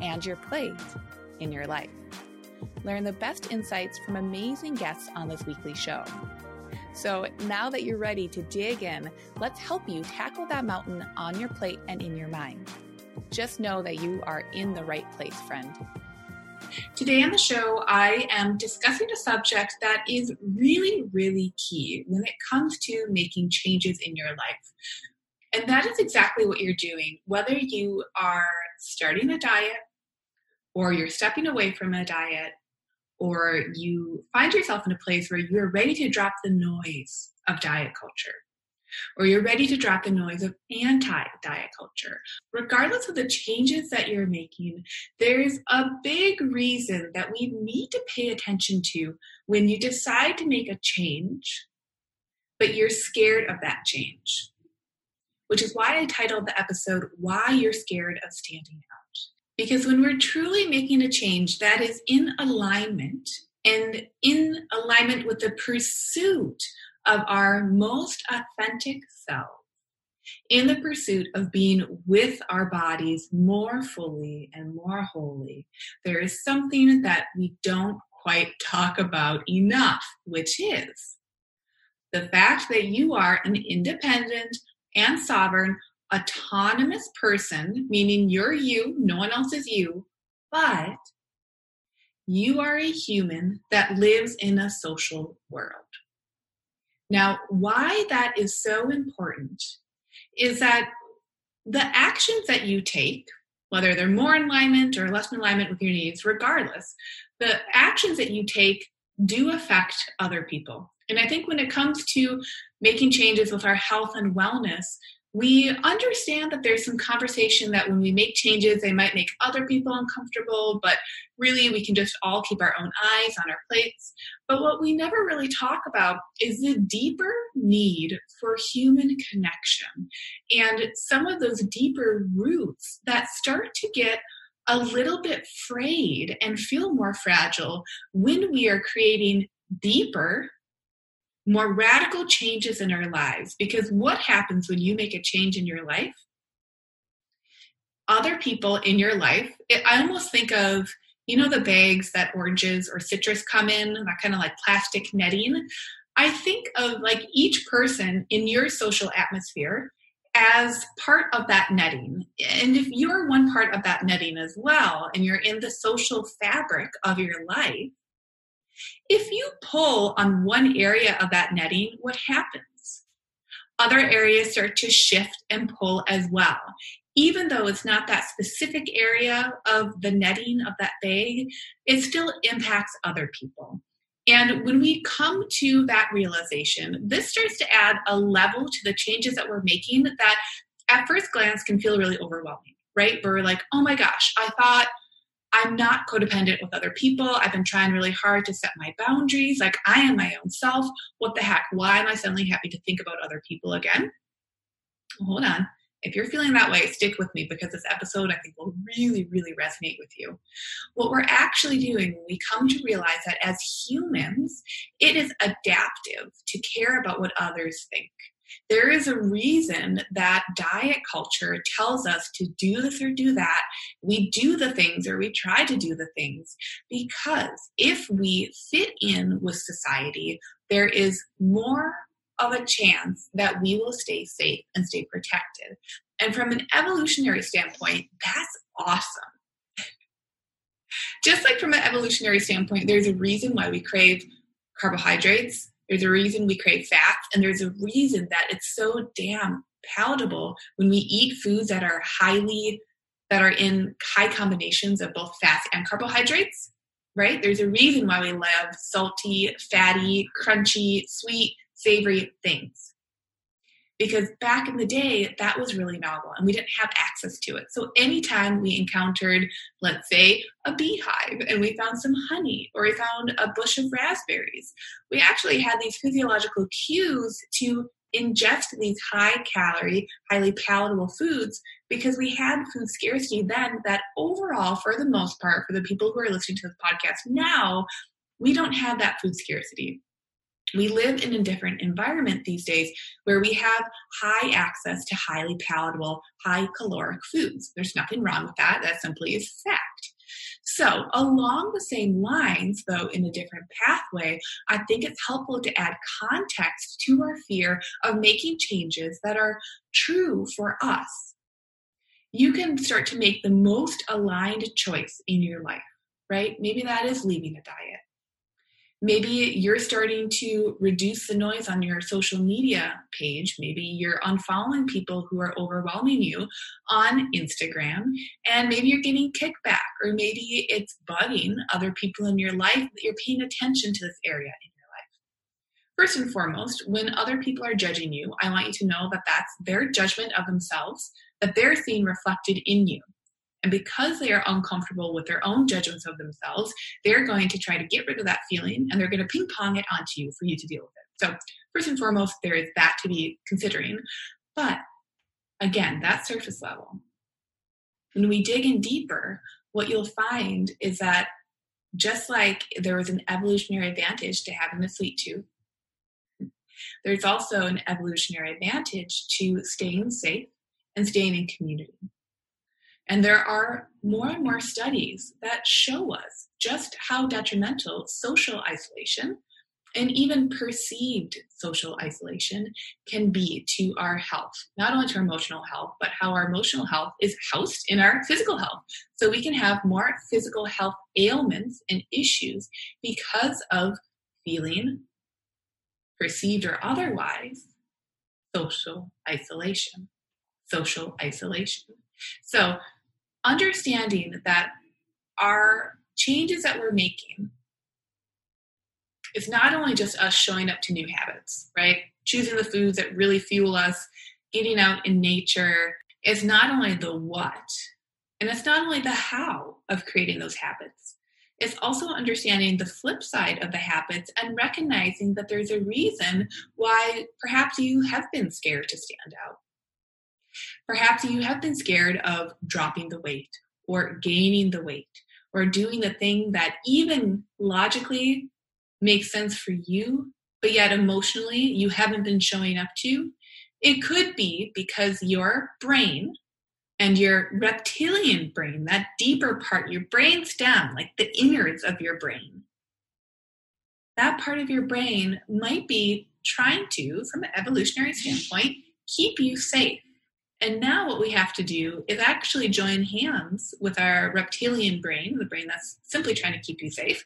and your plate in your life. Learn the best insights from amazing guests on this weekly show. So now that you're ready to dig in, let's help you tackle that mountain on your plate and in your mind. Just know that you are in the right place, friend. Today on the show, I am discussing a subject that is really, really key when it comes to making changes in your life. And that is exactly what you're doing, whether you are starting a diet, or you're stepping away from a diet, or you find yourself in a place where you're ready to drop the noise of diet culture, or you're ready to drop the noise of anti diet culture. Regardless of the changes that you're making, there's a big reason that we need to pay attention to when you decide to make a change, but you're scared of that change. Which is why I titled the episode, Why You're Scared of Standing. Because when we're truly making a change that is in alignment and in alignment with the pursuit of our most authentic self, in the pursuit of being with our bodies more fully and more wholly, there is something that we don't quite talk about enough, which is the fact that you are an independent and sovereign autonomous person, meaning you're you, no one else is you, but you are a human that lives in a social world. Now, why that is so important is that the actions that you take, whether they're more in alignment or less in alignment with your needs, regardless, the actions that you take do affect other people. And I think when it comes to making changes with our health and wellness, we understand that there's some conversation that when we make changes, they might make other people uncomfortable, but really we can just all keep our own eyes on our plates. But what we never really talk about is the deeper need for human connection and some of those deeper roots that start to get a little bit frayed and feel more fragile when we are creating deeper more radical changes in our lives. Because what happens when you make a change in your life? Other people in your life, it, I almost think of, you know, the bags that oranges or citrus come in, that kind of like plastic netting. I think of like each person in your social atmosphere as part of that netting. And if you're one part of that netting as well, and you're in the social fabric of your life, if you pull on one area of that netting, what happens? Other areas start to shift and pull as well. Even though it's not that specific area of the netting of that bag, it still impacts other people. And when we come to that realization, this starts to add a level to the changes that we're making that at first glance can feel really overwhelming, right? We're like, oh my gosh, I thought I'm not codependent with other people. I've been trying really hard to set my boundaries. Like, I am my own self. What the heck? Why am I suddenly happy to think about other people again? Hold on. If you're feeling that way, stick with me because this episode I think will really, really resonate with you. What we're actually doing we come to realize that as humans, it is adaptive to care about what others think. There is a reason that diet culture tells us to do this or do that. We do the things or we try to do the things because if we fit in with society, there is more of a chance that we will stay safe and stay protected. And from an evolutionary standpoint, that's awesome. Just like from an evolutionary standpoint, there's a reason why we crave carbohydrates there's a reason we crave fats, and there's a reason that it's so damn palatable when we eat foods that are highly that are in high combinations of both fats and carbohydrates, right? There's a reason why we love salty, fatty, crunchy, sweet, savory things. Because back in the day that was really novel and we didn't have access to it. So anytime we encountered let's say a beehive and we found some honey or we found a bush of raspberries we actually had these physiological cues to ingest these high calorie highly palatable foods because we had food scarcity then that overall for the most part for the people who are listening to this podcast now we don't have that food scarcity we live in a different environment these days where we have high access to highly palatable, high caloric foods. There's nothing wrong with that. That simply is fact. So, along the same lines, though in a different pathway, I think it's helpful to add context to our fear of making changes that are true for us. You can start to make the most aligned choice in your life, right? Maybe that is leaving a diet. Maybe you're starting to reduce the noise on your social media page. Maybe you're unfollowing people who are overwhelming you on Instagram. And maybe you're getting kickback, or maybe it's bugging other people in your life that you're paying attention to this area in your life. First and foremost, when other people are judging you, I want you to know that that's their judgment of themselves, that they're seeing reflected in you. And because they are uncomfortable with their own judgments of themselves, they're going to try to get rid of that feeling and they're going to ping pong it onto you for you to deal with it. So, first and foremost, there is that to be considering. But again, that surface level. When we dig in deeper, what you'll find is that just like there was an evolutionary advantage to having a sweet tooth, there's also an evolutionary advantage to staying safe and staying in community. And there are more and more studies that show us just how detrimental social isolation and even perceived social isolation can be to our health, not only to our emotional health, but how our emotional health is housed in our physical health. So we can have more physical health ailments and issues because of feeling, perceived or otherwise, social isolation. Social isolation. So understanding that our changes that we're making is not only just us showing up to new habits, right? Choosing the foods that really fuel us, getting out in nature is not only the what, and it's not only the how of creating those habits. It's also understanding the flip side of the habits and recognizing that there's a reason why perhaps you have been scared to stand out. Perhaps you have been scared of dropping the weight or gaining the weight or doing the thing that even logically makes sense for you, but yet emotionally you haven't been showing up to. It could be because your brain and your reptilian brain, that deeper part, your brain stem, like the innards of your brain, that part of your brain might be trying to, from an evolutionary standpoint, keep you safe and now what we have to do is actually join hands with our reptilian brain, the brain that's simply trying to keep you safe,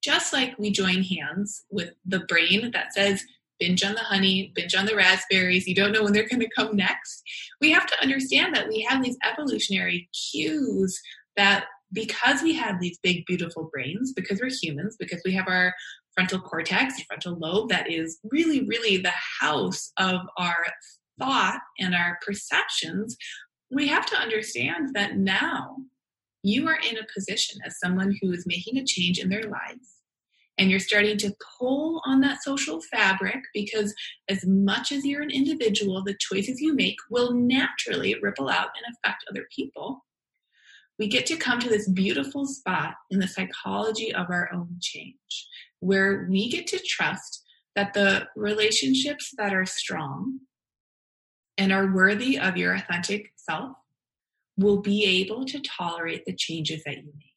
just like we join hands with the brain that says, binge on the honey, binge on the raspberries, you don't know when they're going to come next. We have to understand that we have these evolutionary cues that because we have these big, beautiful brains, because we're humans, because we have our frontal cortex, frontal lobe that is really, really the house of our thought and our perceptions, we have to understand that now you are in a position as someone who is making a change in their lives. And you're starting to pull on that social fabric because as much as you're an individual the choices you make will naturally ripple out and affect other people. We get to come to this beautiful spot in the psychology of our own change where we get to trust that the relationships that are strong and are worthy of your authentic self will be able to tolerate the changes that you make.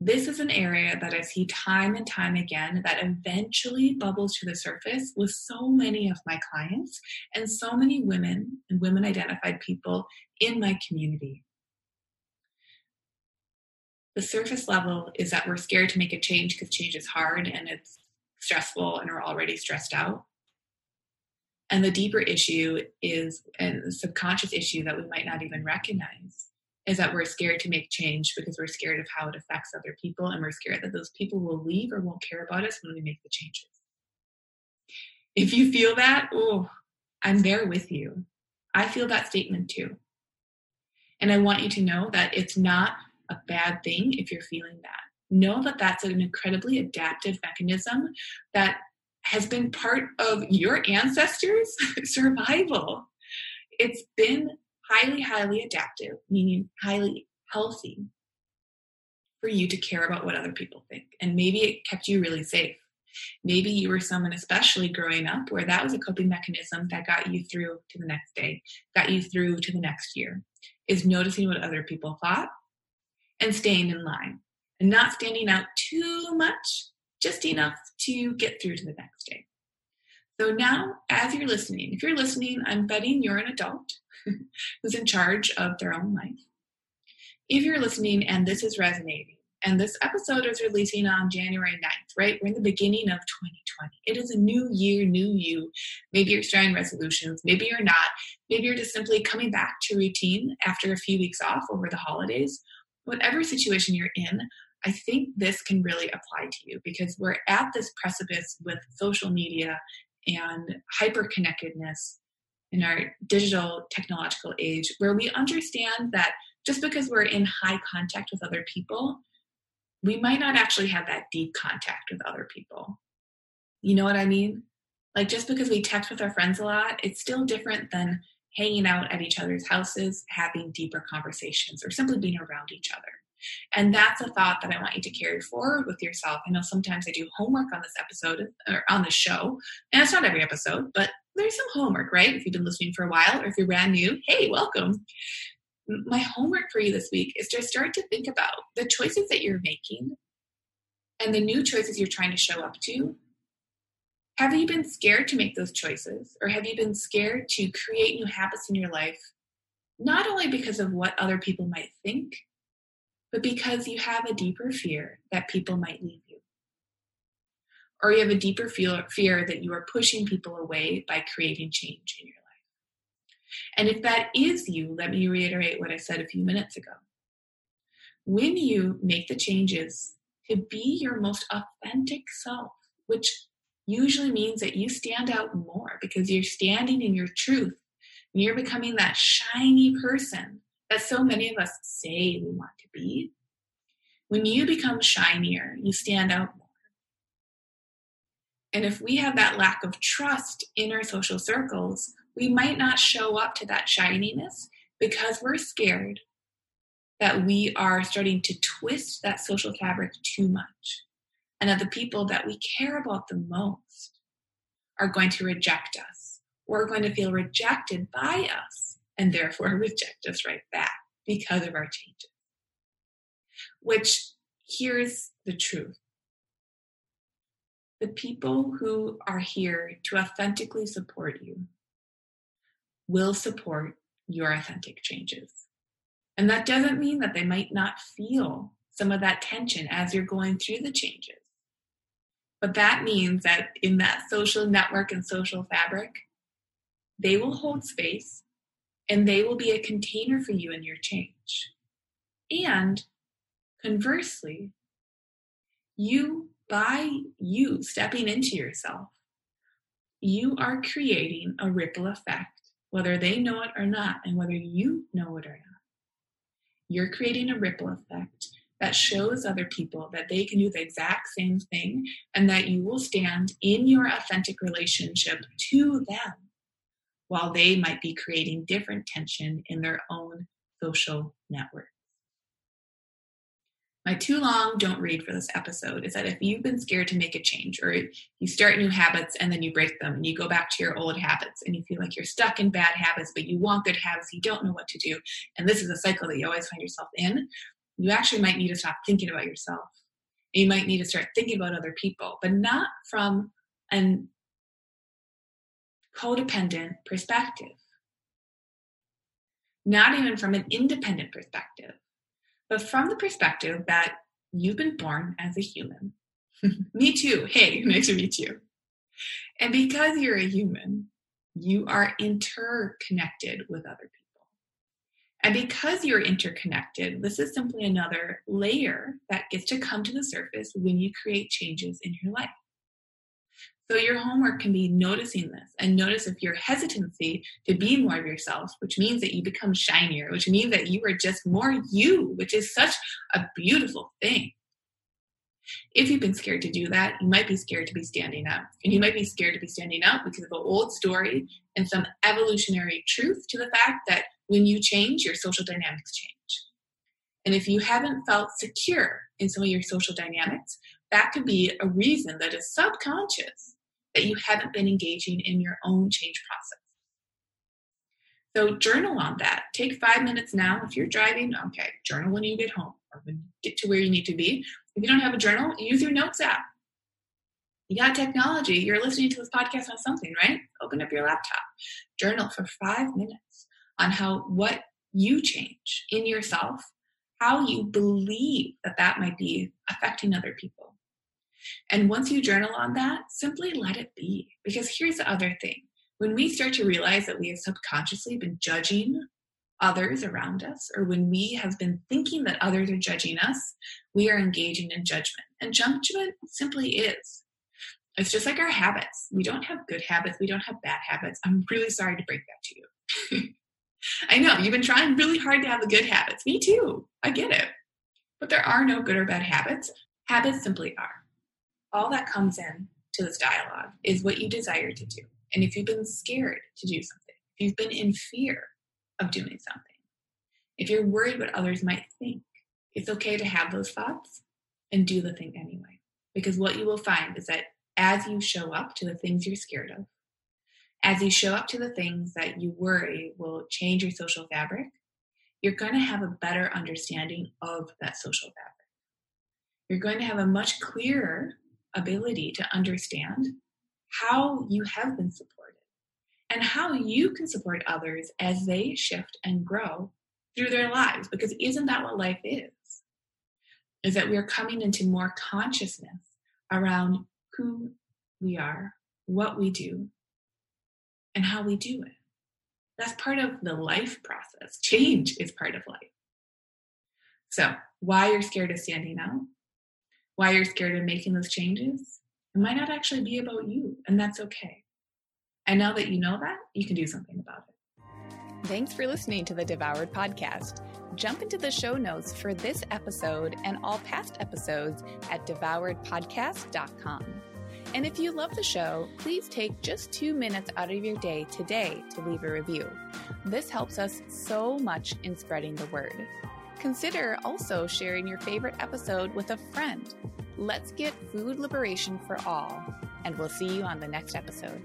This is an area that I see time and time again that eventually bubbles to the surface with so many of my clients and so many women and women identified people in my community. The surface level is that we're scared to make a change because change is hard and it's stressful and we're already stressed out. And the deeper issue is, and the subconscious issue that we might not even recognize, is that we're scared to make change because we're scared of how it affects other people, and we're scared that those people will leave or won't care about us when we make the changes. If you feel that, oh, I'm there with you. I feel that statement too. And I want you to know that it's not a bad thing if you're feeling that. Know that that's an incredibly adaptive mechanism that has been part of your ancestors' survival. It's been highly, highly adaptive, meaning highly healthy for you to care about what other people think. And maybe it kept you really safe. Maybe you were someone, especially growing up, where that was a coping mechanism that got you through to the next day, got you through to the next year, is noticing what other people thought and staying in line and not standing out too much, just enough to get through to the next day. So now, as you're listening, if you're listening, I'm betting you're an adult who's in charge of their own life. If you're listening and this is resonating, and this episode is releasing on January 9th, right? We're in the beginning of 2020. It is a new year, new you. Maybe you're starting resolutions, maybe you're not. Maybe you're just simply coming back to routine after a few weeks off over the holidays. Whatever situation you're in, I think this can really apply to you because we're at this precipice with social media and hyper connectedness in our digital technological age where we understand that just because we're in high contact with other people, we might not actually have that deep contact with other people. You know what I mean? Like just because we text with our friends a lot, it's still different than hanging out at each other's houses, having deeper conversations, or simply being around each other. And that's a thought that I want you to carry forward with yourself. I know sometimes I do homework on this episode or on the show, and it's not every episode, but there's some homework, right? If you've been listening for a while or if you're brand new, hey, welcome. My homework for you this week is to start to think about the choices that you're making and the new choices you're trying to show up to. Have you been scared to make those choices, or have you been scared to create new habits in your life, not only because of what other people might think, but because you have a deeper fear that people might leave you. Or you have a deeper fear, that you are pushing people away by creating change in your life. And if that is you, let me reiterate what I said a few minutes ago. When you make the changes to be your most authentic self, which usually means that you stand out more because you're standing in your truth and you're becoming that shiny person that so many of us say we want to be, when you become shinier, you stand out more. And if we have that lack of trust in our social circles, we might not show up to that shininess because we're scared that we are starting to twist that social fabric too much and that the people that we care about the most are going to reject us or are going to feel rejected by us and therefore reject us right back because of our changes. Which here's the truth the people who are here to authentically support you will support your authentic changes. And that doesn't mean that they might not feel some of that tension as you're going through the changes. But that means that in that social network and social fabric, they will hold space and they will be a container for you in your change. And conversely, you, by you stepping into yourself, you are creating a ripple effect, whether they know it or not, and whether you know it or not. You're creating a ripple effect that shows other people that they can do the exact same thing and that you will stand in your authentic relationship to them while they might be creating different tension in their own social networks. My too long don't read for this episode is that if you've been scared to make a change or you start new habits and then you break them and you go back to your old habits and you feel like you're stuck in bad habits, but you want good habits, you don't know what to do, and this is a cycle that you always find yourself in, you actually might need to stop thinking about yourself. And you might need to start thinking about other people, but not from an codependent perspective. Not even from an independent perspective, but from the perspective that you've been born as a human. me too. Hey, nice to meet you. And because you're a human, you are interconnected with other people. And because you're interconnected, this is simply another layer that gets to come to the surface when you create changes in your life. So your homework can be noticing this and notice if your hesitancy to be more of yourself, which means that you become shinier, which means that you are just more you, which is such a beautiful thing. If you've been scared to do that, you might be scared to be standing up. And you might be scared to be standing up because of an old story and some evolutionary truth to the fact that when you change, your social dynamics change. And if you haven't felt secure in some of your social dynamics, that could be a reason that is subconscious that you haven't been engaging in your own change process. So journal on that. Take five minutes now. If you're driving, okay, journal when you get home or when you get to where you need to be. If you don't have a journal, use your notes app. You got technology. You're listening to this podcast on something, right? Open up your laptop. Journal for five minutes on how what you change in yourself, how you believe that that might be affecting other people. And once you journal on that, simply let it be. Because here's the other thing when we start to realize that we have subconsciously been judging others around us, or when we have been thinking that others are judging us, we are engaging in judgment. And judgment simply is. It's just like our habits. We don't have good habits, we don't have bad habits. I'm really sorry to break that to you. I know you've been trying really hard to have the good habits. Me too. I get it. But there are no good or bad habits. Habits simply are all that comes in to this dialogue is what you desire to do. And if you've been scared to do something, if you've been in fear of doing something, if you're worried what others might think, it's okay to have those thoughts and do the thing anyway. Because what you will find is that as you show up to the things you're scared of, as you show up to the things that you worry will change your social fabric, you're going to have a better understanding of that social fabric. You're going to have a much clearer ability to understand how you have been supported and how you can support others as they shift and grow through their lives. Because isn't that what life is? Is that we are coming into more consciousness around who we are, what we do, and how we do it. That's part of the life process. Change is part of life. So, why you're scared of standing out? Why you're scared of making those changes, it might not actually be about you, and that's okay. And now that you know that, you can do something about it. Thanks for listening to the Devoured Podcast. Jump into the show notes for this episode and all past episodes at devouredpodcast.com. And if you love the show, please take just two minutes out of your day today to leave a review. This helps us so much in spreading the word. Consider also sharing your favorite episode with a friend. Let's get food liberation for all, and we'll see you on the next episode.